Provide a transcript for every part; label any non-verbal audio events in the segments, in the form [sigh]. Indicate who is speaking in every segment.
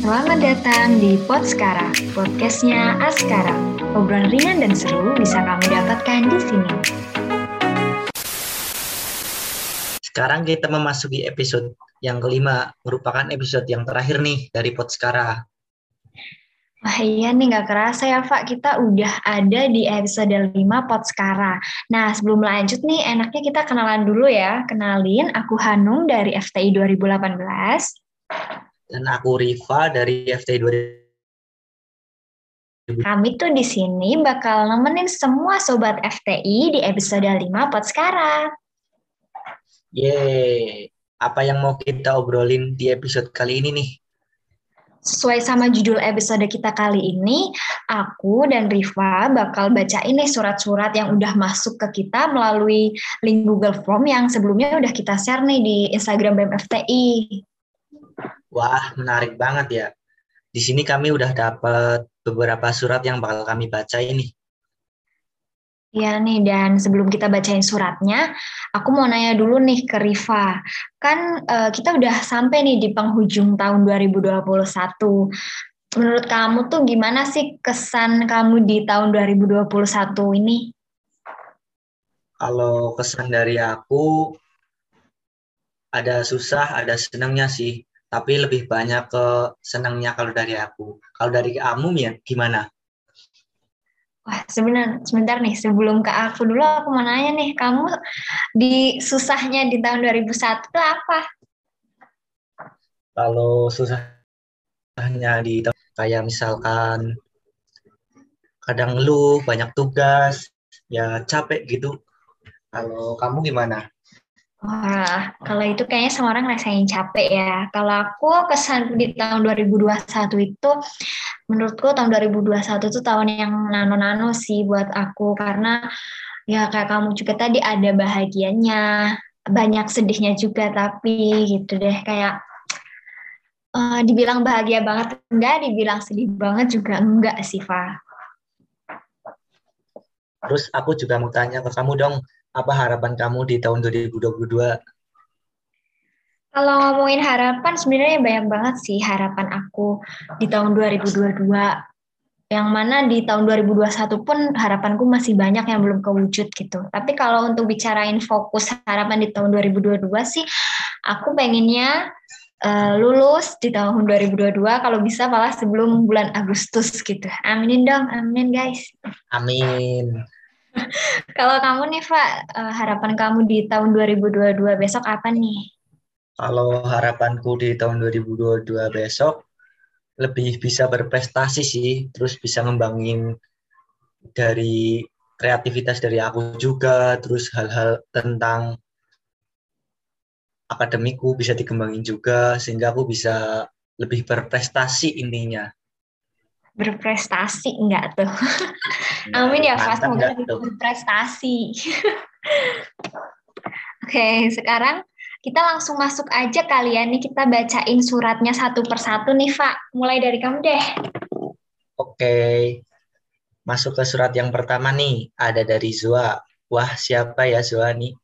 Speaker 1: Selamat datang di Podskara, podcastnya Askara. Obrolan ringan dan seru bisa kamu dapatkan di sini.
Speaker 2: Sekarang kita memasuki episode yang kelima, merupakan episode yang terakhir nih dari Podskara.
Speaker 1: Wah iya nih nggak kerasa ya Pak, kita udah ada di episode 5 Podskara. Nah sebelum lanjut nih, enaknya kita kenalan dulu ya. Kenalin, aku Hanung dari FTI 2018.
Speaker 2: Dan aku Riva dari FTI 2018.
Speaker 1: Kami tuh di sini bakal nemenin semua sobat FTI di episode 5 Podskara.
Speaker 2: Yeay, apa yang mau kita obrolin di episode kali ini nih?
Speaker 1: Sesuai sama judul episode kita kali ini, aku dan Riva bakal baca ini surat-surat yang udah masuk ke kita melalui link Google Form yang sebelumnya udah kita share nih di Instagram BMFTI.
Speaker 2: Wah, menarik banget ya. Di sini kami udah dapat beberapa surat yang bakal kami baca ini.
Speaker 1: Iya nih, dan sebelum kita bacain suratnya, aku mau nanya dulu nih ke Riva. Kan uh, kita udah sampai nih di penghujung tahun 2021. Menurut kamu tuh gimana sih kesan kamu di tahun 2021 ini?
Speaker 2: Kalau kesan dari aku, ada susah, ada senangnya sih. Tapi lebih banyak ke senangnya kalau dari aku. Kalau dari kamu ya gimana?
Speaker 1: Wah, sebentar, sebentar nih, sebelum ke aku dulu, aku mau nanya nih, kamu di susahnya di tahun 2001 itu apa?
Speaker 2: Kalau susahnya di kayak misalkan kadang lu banyak tugas, ya capek gitu. Kalau kamu gimana?
Speaker 1: Wah, kalau itu kayaknya semua orang ngerasain capek ya. Kalau aku kesan di tahun 2021 itu, menurutku tahun 2021 itu tahun yang nano-nano sih buat aku. Karena ya kayak kamu juga tadi ada bahagianya, banyak sedihnya juga, tapi gitu deh. Kayak uh, dibilang bahagia banget enggak, dibilang sedih banget juga enggak sih, Fa.
Speaker 2: Terus aku juga mau tanya ke kamu dong, apa harapan kamu di tahun 2022?
Speaker 1: Kalau ngomongin harapan, sebenarnya banyak banget sih harapan aku di tahun 2022. Yang mana di tahun 2021 pun harapanku masih banyak yang belum kewujud gitu. Tapi kalau untuk bicarain fokus harapan di tahun 2022 sih, aku pengennya uh, lulus di tahun 2022 kalau bisa malah sebelum bulan Agustus gitu. Aminin dong, amin guys.
Speaker 2: Amin. [laughs]
Speaker 1: Kalau kamu nih, Pak, eh, harapan kamu di tahun 2022 besok apa nih?
Speaker 2: Kalau harapanku di tahun 2022 besok lebih bisa berprestasi sih, terus bisa ngembangin dari kreativitas dari aku juga, terus hal-hal tentang akademiku bisa dikembangin juga sehingga aku bisa lebih berprestasi intinya
Speaker 1: berprestasi enggak tuh? [laughs] Nah, Amin ya Pak, semoga berprestasi. [laughs] Oke, sekarang kita langsung masuk aja kalian nih kita bacain suratnya satu persatu nih Pak. Mulai dari kamu deh.
Speaker 2: Oke. Masuk ke surat yang pertama nih, ada dari Zua. Wah, siapa ya Zua nih?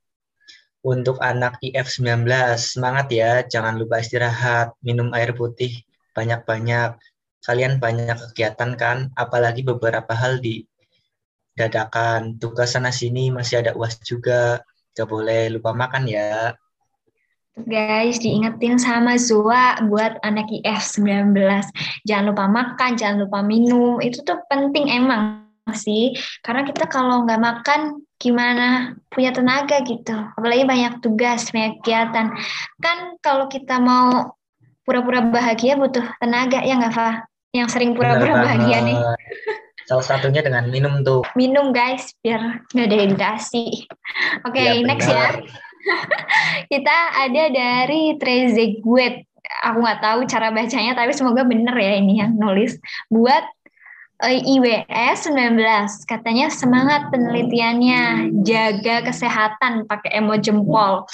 Speaker 2: Untuk anak IF19, semangat ya, jangan lupa istirahat, minum air putih banyak-banyak kalian banyak kegiatan kan, apalagi beberapa hal di dadakan. Tugas sana sini masih ada uas juga. Gak boleh lupa makan ya.
Speaker 1: Guys, diingetin sama Zoa buat anak IF 19. Jangan lupa makan, jangan lupa minum. Itu tuh penting emang sih. Karena kita kalau nggak makan, gimana punya tenaga gitu. Apalagi banyak tugas, banyak kegiatan. Kan kalau kita mau pura-pura bahagia butuh tenaga, ya nggak, Fa? yang sering pura-pura bahagia nih. [laughs]
Speaker 2: Salah satunya dengan minum tuh.
Speaker 1: Minum guys, biar nggak dehidrasi. Oke, okay, ya, next [laughs] ya. Kita ada dari Trezeguet. Aku nggak tahu cara bacanya, tapi semoga bener ya ini yang nulis. Buat uh, IWS 19, katanya semangat penelitiannya, jaga kesehatan pakai emo jempol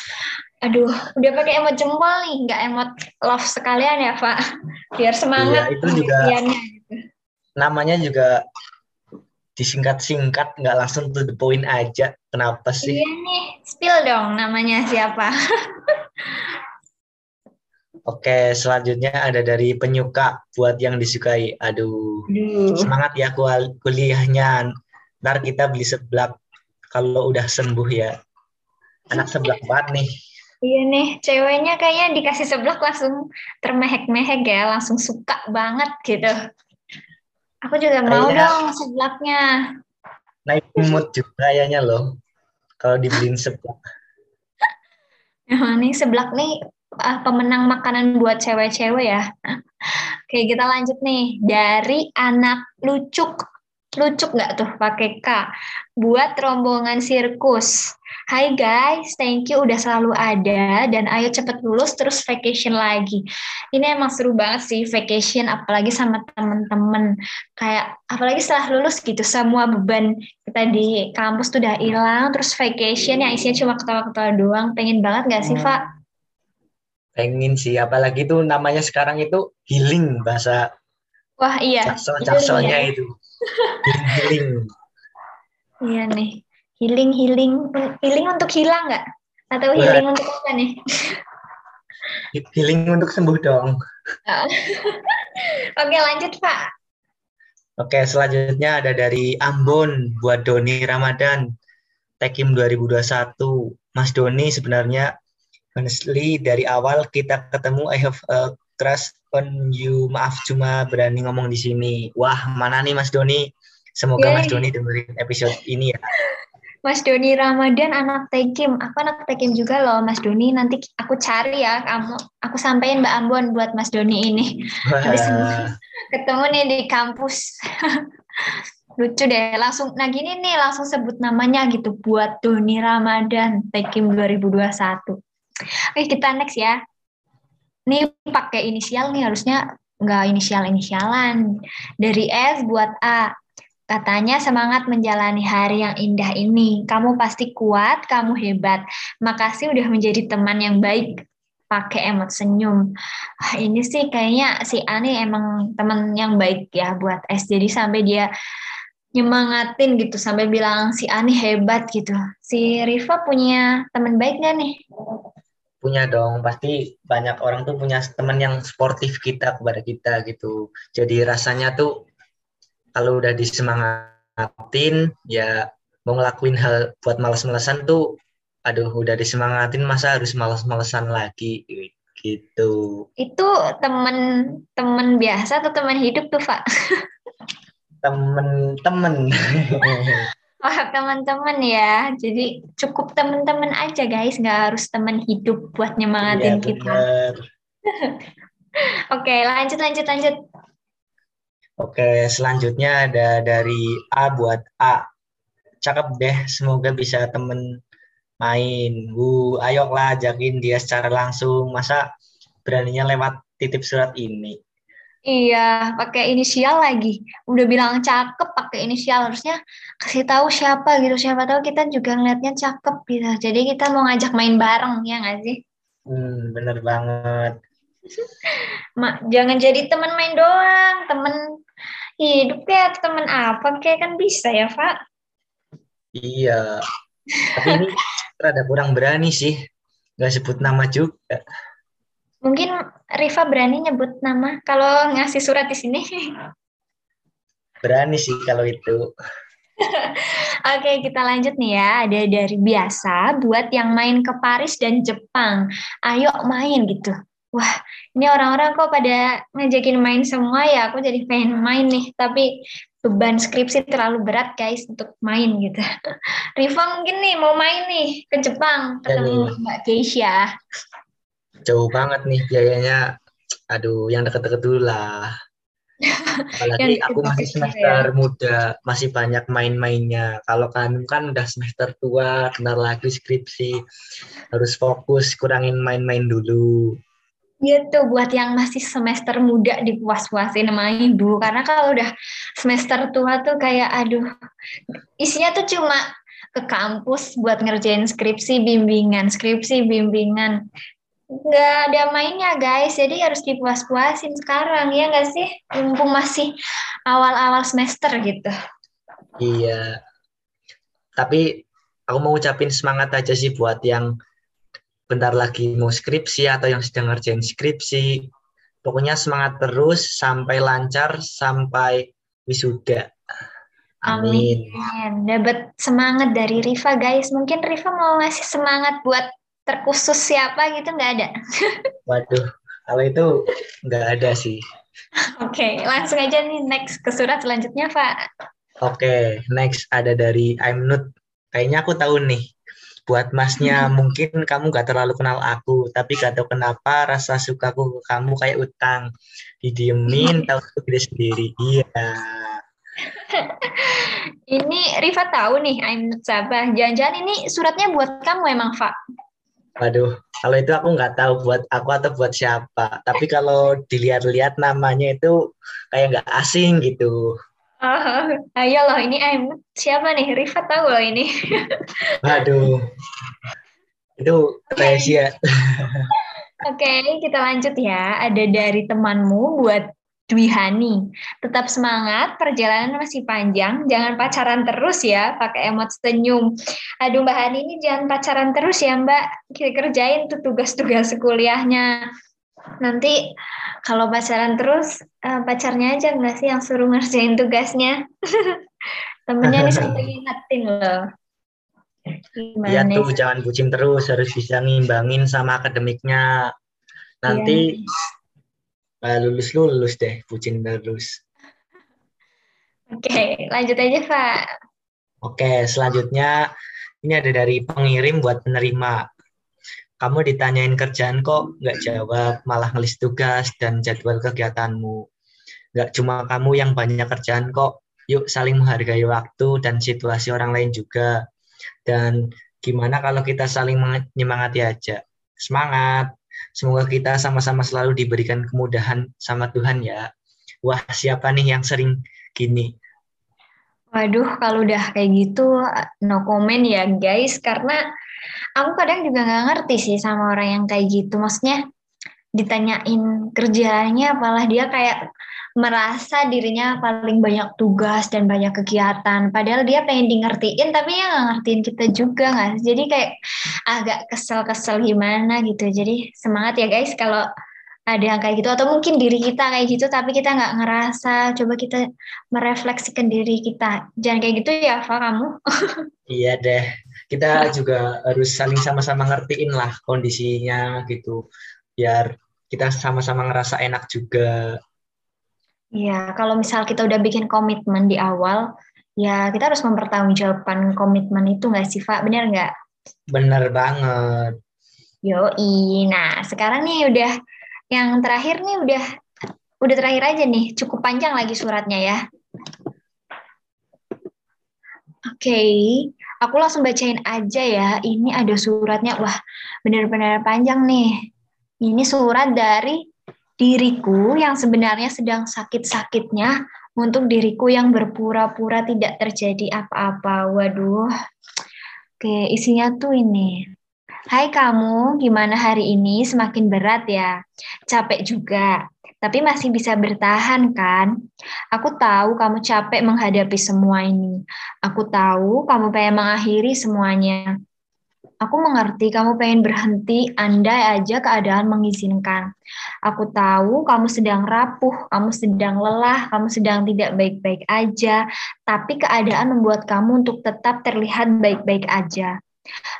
Speaker 1: aduh udah pakai emot jempol nih nggak emot love sekalian ya pak biar semangat
Speaker 2: iya, itu juga gitu. Namanya juga disingkat-singkat nggak langsung to the point aja kenapa sih
Speaker 1: iya nih spill dong namanya siapa [laughs]
Speaker 2: Oke, selanjutnya ada dari penyuka buat yang disukai. Aduh, Aduh. semangat ya kuliahnya. Ntar kita beli seblak kalau udah sembuh ya. Anak seblak banget nih.
Speaker 1: Iya nih, ceweknya kayaknya dikasih seblak langsung termehek-mehek ya, langsung suka banget gitu. Aku juga mau dong seblaknya.
Speaker 2: Naik mood juga kayaknya loh, kalau dibeliin seblak. [laughs]
Speaker 1: Nah, nih seblak nih uh, pemenang makanan buat cewek-cewek ya. [laughs] Oke, kita lanjut nih dari anak lucuk. Lucuk nggak tuh pakai K? Buat rombongan sirkus. Hai guys, thank you udah selalu ada dan ayo cepet lulus terus vacation lagi. Ini emang seru banget sih vacation apalagi sama temen-temen. Kayak apalagi setelah lulus gitu semua beban kita di kampus tuh udah hilang terus vacation yang isinya cuma ketawa-ketawa doang. Pengen banget gak sih, Pak? Hmm
Speaker 2: pengen sih apalagi tuh namanya sekarang itu healing bahasa
Speaker 1: wah iya
Speaker 2: caksel cakselnya ya. itu healing,
Speaker 1: iya nih. Healing healing. Healing untuk hilang nggak? Atau healing untuk apa nih?
Speaker 2: Healing untuk sembuh dong.
Speaker 1: Oh. [laughs] oke lanjut pak.
Speaker 2: Oke selanjutnya ada dari Ambon buat Doni Ramadan. Tekim 2021 Mas Doni sebenarnya honestly dari awal kita ketemu I have a trust on you. Maaf cuma berani ngomong di sini. Wah mana nih Mas Doni? Semoga Mas Doni dengerin episode ini ya.
Speaker 1: Mas Doni Ramadan anak Tekim aku anak Tekim juga loh Mas Doni. Nanti aku cari ya kamu. Aku sampaikan Mbak Ambon buat Mas Doni ini. Habis ketemu nih di kampus. [laughs] Lucu deh langsung nah gini nih langsung sebut namanya gitu buat Doni Ramadan Tekim 2021 Oke, kita next ya. Ini pakai inisial nih harusnya nggak inisial-inisialan. Dari S buat A. Katanya semangat menjalani hari yang indah ini. Kamu pasti kuat, kamu hebat. Makasih udah menjadi teman yang baik. Pakai emot senyum. Ah, ini sih kayaknya si Ani emang teman yang baik ya buat S. Jadi sampai dia nyemangatin gitu sampai bilang si Ani hebat gitu. Si Riva punya teman baik gak nih?
Speaker 2: Punya dong. Pasti banyak orang tuh punya teman yang sportif kita kepada kita gitu. Jadi rasanya tuh kalau udah disemangatin ya mau ngelakuin hal buat males-malesan tuh aduh udah disemangatin masa harus males-malesan lagi? Gitu.
Speaker 1: Itu temen temen biasa atau teman hidup tuh pak?
Speaker 2: Temen-temen [laughs]
Speaker 1: Wah, teman-teman ya. Jadi cukup teman-teman aja guys, nggak harus teman hidup buat nyemangatin ya, kita. [laughs] Oke, lanjut lanjut lanjut.
Speaker 2: Oke, selanjutnya ada dari A buat A. Cakep deh, semoga bisa temen main. Bu, ajakin dia secara langsung. Masa beraninya lewat titip surat ini?
Speaker 1: Iya, pakai inisial lagi. Udah bilang cakep pakai inisial harusnya kasih tahu siapa gitu. Siapa tahu kita juga ngeliatnya cakep gitu. Jadi kita mau ngajak main bareng ya nggak sih?
Speaker 2: Hmm, bener banget. [laughs]
Speaker 1: Mak, jangan jadi teman main doang, temen hidup ya, temen apa kayak kan bisa ya, Pak?
Speaker 2: Iya. Tapi ini [laughs] rada kurang berani sih. Gak sebut nama juga.
Speaker 1: Mungkin Riva berani nyebut nama kalau ngasih surat di sini.
Speaker 2: Berani sih kalau itu.
Speaker 1: Oke, kita lanjut nih ya. Ada dari biasa buat yang main ke Paris dan Jepang. Ayo main gitu. Wah, ini orang-orang kok pada ngajakin main semua ya. Aku jadi pengen main nih. Tapi beban skripsi terlalu berat guys untuk main gitu. [laughs] Riva mungkin nih mau main nih ke Jepang ketemu Mbak Keisha
Speaker 2: jauh banget nih biayanya. Aduh yang deket-deket dulu lah. [laughs] Apalagi aku masih semester ya. muda masih banyak main-mainnya. Kalau kan kan udah semester tua kenal lagi skripsi. Harus fokus kurangin main-main dulu.
Speaker 1: Gitu buat yang masih semester muda dipuas-puasin sama ibu. Karena kalau udah semester tua tuh kayak aduh isinya tuh cuma ke kampus buat ngerjain skripsi bimbingan skripsi bimbingan nggak ada mainnya guys jadi harus dipuas-puasin sekarang ya nggak sih mumpung masih awal-awal semester gitu
Speaker 2: iya tapi aku mau ucapin semangat aja sih buat yang bentar lagi mau skripsi atau yang sedang ngerjain skripsi. Pokoknya semangat terus sampai lancar sampai wisuda.
Speaker 1: Amin. Amin. Dapat semangat dari Riva guys. Mungkin Riva mau ngasih semangat buat terkhusus siapa gitu nggak ada? [laughs]
Speaker 2: Waduh, kalau itu nggak ada sih.
Speaker 1: Oke, okay, langsung aja nih next ke surat selanjutnya, Pak.
Speaker 2: Oke, okay, next ada dari I'm Not. Kayaknya aku tahu nih buat masnya [laughs] mungkin kamu gak terlalu kenal aku tapi gak tahu kenapa rasa sukaku ke kamu kayak utang didiemin [laughs] tahu sendiri sendiri iya
Speaker 1: ini Riva tahu nih I'm not Sabah jangan-jangan ini suratnya buat kamu emang Pak
Speaker 2: Waduh, kalau itu aku nggak tahu buat aku atau buat siapa. Tapi kalau dilihat-lihat namanya itu kayak nggak asing gitu.
Speaker 1: Oh, ayo loh ini I'm siapa nih? Rifa tahu loh ini.
Speaker 2: Waduh, itu rahasia.
Speaker 1: Oke, okay, kita lanjut ya. Ada dari temanmu buat Dwi Hani. Tetap semangat, perjalanan masih panjang. Jangan pacaran terus ya, pakai emot senyum. Aduh Mbak Hani ini jangan pacaran terus ya Mbak. Kita kerjain tuh tugas-tugas kuliahnya. Nanti kalau pacaran terus uh, pacarnya aja nggak sih yang suruh ngerjain tugasnya [laughs] temennya nih sampai [laughs] ingetin loh
Speaker 2: Iya tuh jangan bucin terus harus bisa ngimbangin sama akademiknya nanti ya. Lulus lulus deh bucin terus
Speaker 1: oke lanjut aja pak
Speaker 2: oke selanjutnya ini ada dari pengirim buat penerima kamu ditanyain kerjaan kok nggak jawab, malah ngelis tugas dan jadwal kegiatanmu. Nggak cuma kamu yang banyak kerjaan kok, yuk saling menghargai waktu dan situasi orang lain juga. Dan gimana kalau kita saling menyemangati aja. Semangat! Semoga kita sama-sama selalu diberikan kemudahan sama Tuhan ya. Wah, siapa nih yang sering gini?
Speaker 1: Waduh, kalau udah kayak gitu, no comment ya guys, karena aku kadang juga nggak ngerti sih sama orang yang kayak gitu maksudnya ditanyain kerjanya apalah dia kayak merasa dirinya paling banyak tugas dan banyak kegiatan. Padahal dia pengen di ngertiin tapi ya nggak ngertiin kita juga nggak jadi kayak agak kesel-kesel gimana gitu. Jadi semangat ya guys kalau ada yang kayak gitu. Atau mungkin diri kita kayak gitu tapi kita nggak ngerasa. Coba kita merefleksikan diri kita. Jangan kayak gitu ya Fa kamu. [laughs]
Speaker 2: Iya deh. Kita juga harus saling sama-sama ngertiin lah kondisinya gitu biar kita sama-sama ngerasa enak juga
Speaker 1: Iya, kalau misal kita udah bikin komitmen di awal, ya kita harus mempertanggungjawabkan komitmen itu nggak sih, Pak? Bener nggak?
Speaker 2: Bener banget.
Speaker 1: Yoi, nah sekarang nih udah yang terakhir nih udah udah terakhir aja nih, cukup panjang lagi suratnya ya. Oke, okay. aku langsung bacain aja ya. Ini ada suratnya. Wah, benar-benar panjang nih. Ini surat dari diriku yang sebenarnya sedang sakit-sakitnya untuk diriku yang berpura-pura tidak terjadi apa-apa. Waduh. Oke, isinya tuh ini. Hai kamu, gimana hari ini? Semakin berat ya? Capek juga tapi masih bisa bertahan kan? Aku tahu kamu capek menghadapi semua ini. Aku tahu kamu pengen mengakhiri semuanya. Aku mengerti kamu pengen berhenti, andai aja keadaan mengizinkan. Aku tahu kamu sedang rapuh, kamu sedang lelah, kamu sedang tidak baik-baik aja, tapi keadaan membuat kamu untuk tetap terlihat baik-baik aja.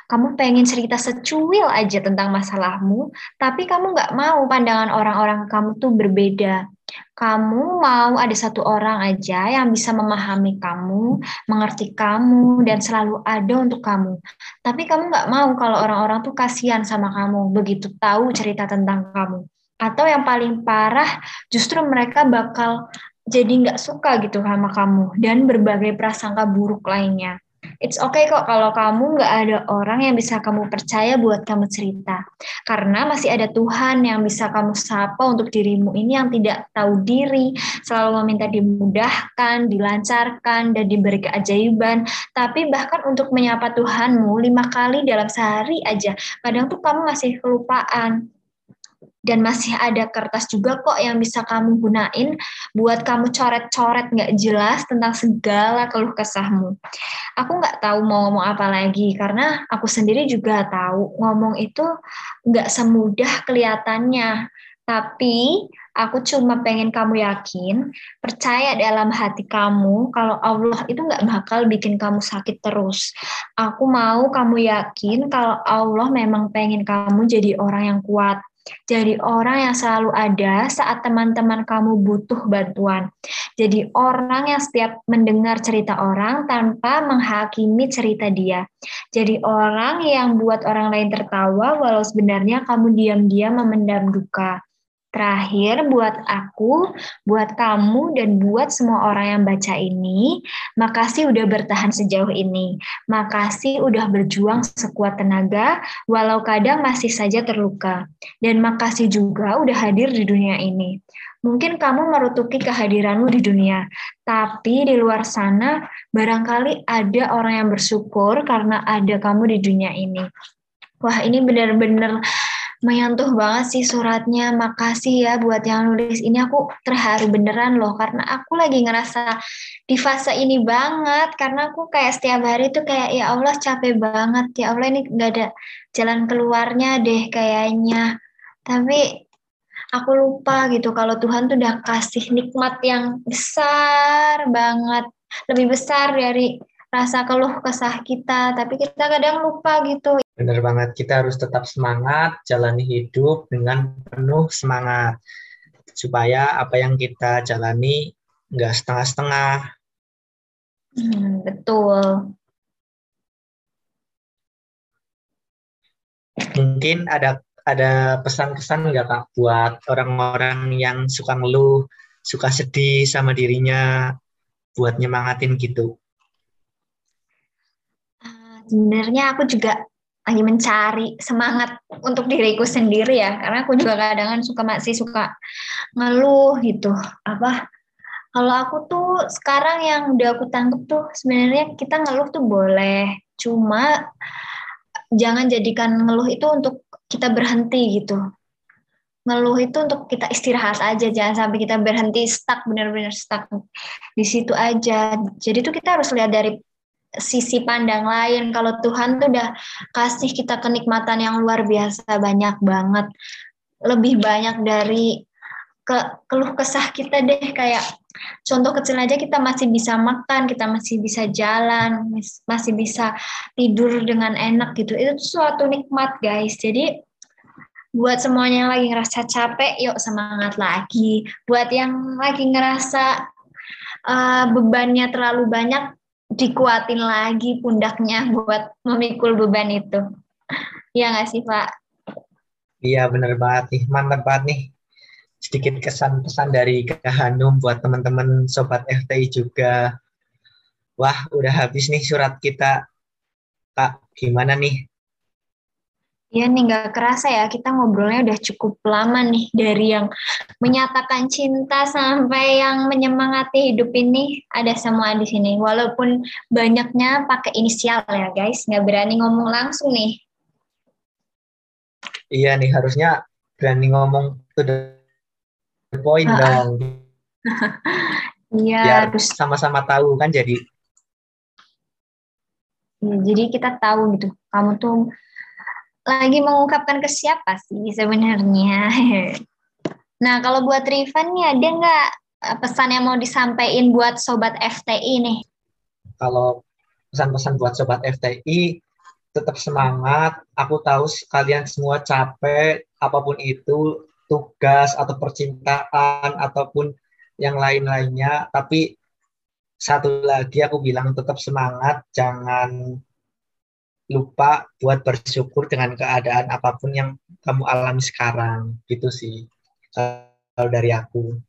Speaker 1: Kamu pengen cerita secuil aja tentang masalahmu, tapi kamu nggak mau pandangan orang-orang kamu tuh berbeda. Kamu mau ada satu orang aja yang bisa memahami kamu, mengerti kamu, dan selalu ada untuk kamu. Tapi kamu nggak mau kalau orang-orang tuh kasihan sama kamu, begitu tahu cerita tentang kamu. Atau yang paling parah, justru mereka bakal jadi nggak suka gitu sama kamu, dan berbagai prasangka buruk lainnya. It's okay kok kalau kamu nggak ada orang yang bisa kamu percaya buat kamu cerita. Karena masih ada Tuhan yang bisa kamu sapa untuk dirimu ini yang tidak tahu diri, selalu meminta dimudahkan, dilancarkan, dan diberi keajaiban. Tapi bahkan untuk menyapa Tuhanmu lima kali dalam sehari aja, kadang tuh kamu masih kelupaan. Dan masih ada kertas juga kok yang bisa kamu gunain buat kamu coret-coret nggak jelas tentang segala keluh kesahmu. Aku nggak tahu mau ngomong apa lagi karena aku sendiri juga tahu ngomong itu nggak semudah kelihatannya. Tapi aku cuma pengen kamu yakin, percaya dalam hati kamu kalau Allah itu nggak bakal bikin kamu sakit terus. Aku mau kamu yakin kalau Allah memang pengen kamu jadi orang yang kuat jadi orang yang selalu ada saat teman-teman kamu butuh bantuan. Jadi orang yang setiap mendengar cerita orang tanpa menghakimi cerita dia. Jadi orang yang buat orang lain tertawa walau sebenarnya kamu diam-diam memendam duka. Terakhir buat aku, buat kamu, dan buat semua orang yang baca ini, makasih udah bertahan sejauh ini. Makasih udah berjuang sekuat tenaga, walau kadang masih saja terluka. Dan makasih juga udah hadir di dunia ini. Mungkin kamu merutuki kehadiranmu di dunia, tapi di luar sana barangkali ada orang yang bersyukur karena ada kamu di dunia ini. Wah, ini benar-benar menyentuh banget sih suratnya. Makasih ya buat yang nulis ini. Aku terharu beneran loh karena aku lagi ngerasa di fase ini banget karena aku kayak setiap hari tuh kayak ya Allah capek banget ya Allah ini gak ada jalan keluarnya deh kayaknya. Tapi aku lupa gitu kalau Tuhan tuh udah kasih nikmat yang besar banget, lebih besar dari rasa keluh kesah kita, tapi kita kadang lupa gitu.
Speaker 2: Benar banget, kita harus tetap semangat, jalani hidup dengan penuh semangat. Supaya apa yang kita jalani nggak setengah-setengah.
Speaker 1: Hmm, betul.
Speaker 2: Mungkin ada ada pesan-pesan nggak kak buat orang-orang yang suka ngeluh, suka sedih sama dirinya, buat nyemangatin gitu?
Speaker 1: sebenarnya aku juga lagi mencari semangat untuk diriku sendiri ya. Karena aku juga kadang suka masih suka ngeluh gitu. Apa kalau aku tuh sekarang yang udah aku tangkep tuh sebenarnya kita ngeluh tuh boleh. Cuma jangan jadikan ngeluh itu untuk kita berhenti gitu. Ngeluh itu untuk kita istirahat aja. Jangan sampai kita berhenti stuck benar-benar stuck di situ aja. Jadi tuh kita harus lihat dari sisi pandang lain. Kalau Tuhan tuh udah kasih kita kenikmatan yang luar biasa banyak banget. Lebih banyak dari ke keluh kesah kita deh kayak contoh kecil aja kita masih bisa makan, kita masih bisa jalan, masih bisa tidur dengan enak gitu. Itu suatu nikmat, guys. Jadi buat semuanya yang lagi ngerasa capek, yuk semangat lagi. Buat yang lagi ngerasa uh, bebannya terlalu banyak, dikuatin lagi pundaknya buat memikul beban itu. Iya nggak sih Pak?
Speaker 2: Iya benar banget nih, mantap banget nih. Sedikit kesan pesan dari Kak Hanum buat teman-teman Sobat FTI juga. Wah, udah habis nih surat kita. Kak, gimana nih?
Speaker 1: Iya nih nggak kerasa ya kita ngobrolnya udah cukup lama nih dari yang menyatakan cinta sampai yang menyemangati hidup ini ada semua di sini. Walaupun banyaknya pakai inisial ya guys, nggak berani ngomong langsung nih.
Speaker 2: Iya nih harusnya berani ngomong to the point uh -uh. dong. [laughs]
Speaker 1: Iya.
Speaker 2: harus sama-sama tahu kan jadi.
Speaker 1: Ya, jadi kita tahu gitu. Kamu tuh lagi mengungkapkan ke siapa sih sebenarnya? [laughs] Nah, kalau buat Rivan nih ada nggak eh, pesan yang mau disampaikan buat sobat FTI nih?
Speaker 2: Kalau pesan-pesan buat sobat FTI, tetap semangat. Aku tahu kalian semua capek, apa pun itu tugas atau percintaan ataupun yang lain-lainnya. Tapi satu lagi aku bilang tetap semangat, jangan lupa buat bersyukur dengan keadaan apa pun yang kamu alami sekarang gitu sih kalau dari aku.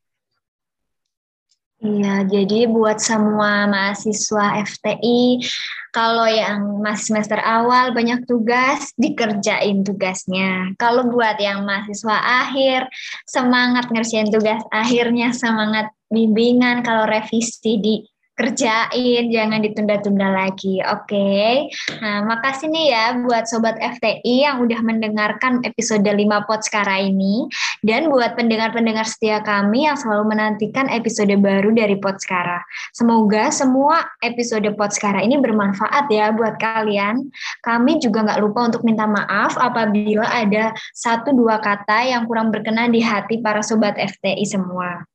Speaker 1: Iya, jadi buat semua mahasiswa FTI, kalau yang masih semester awal banyak tugas, dikerjain tugasnya. Kalau buat yang mahasiswa akhir, semangat ngerjain tugas akhirnya, semangat bimbingan, kalau revisi di kerjain, jangan ditunda-tunda lagi. Oke. Okay? Nah, makasih nih ya buat sobat FTI yang udah mendengarkan episode 5 Podskara ini dan buat pendengar-pendengar setia kami yang selalu menantikan episode baru dari Podskara. Semoga semua episode Podskara ini bermanfaat ya buat kalian. Kami juga nggak lupa untuk minta maaf apabila ada satu dua kata yang kurang berkenan di hati para sobat FTI semua.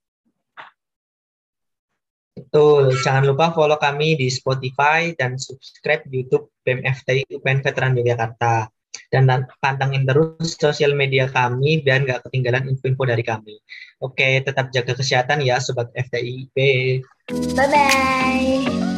Speaker 2: Betul, jangan lupa follow kami di Spotify dan subscribe YouTube BMFTI UPN Veteran Yogyakarta. Dan pantengin terus sosial media kami biar nggak ketinggalan info-info dari kami. Oke, tetap jaga kesehatan ya Sobat FTIP.
Speaker 1: Bye-bye.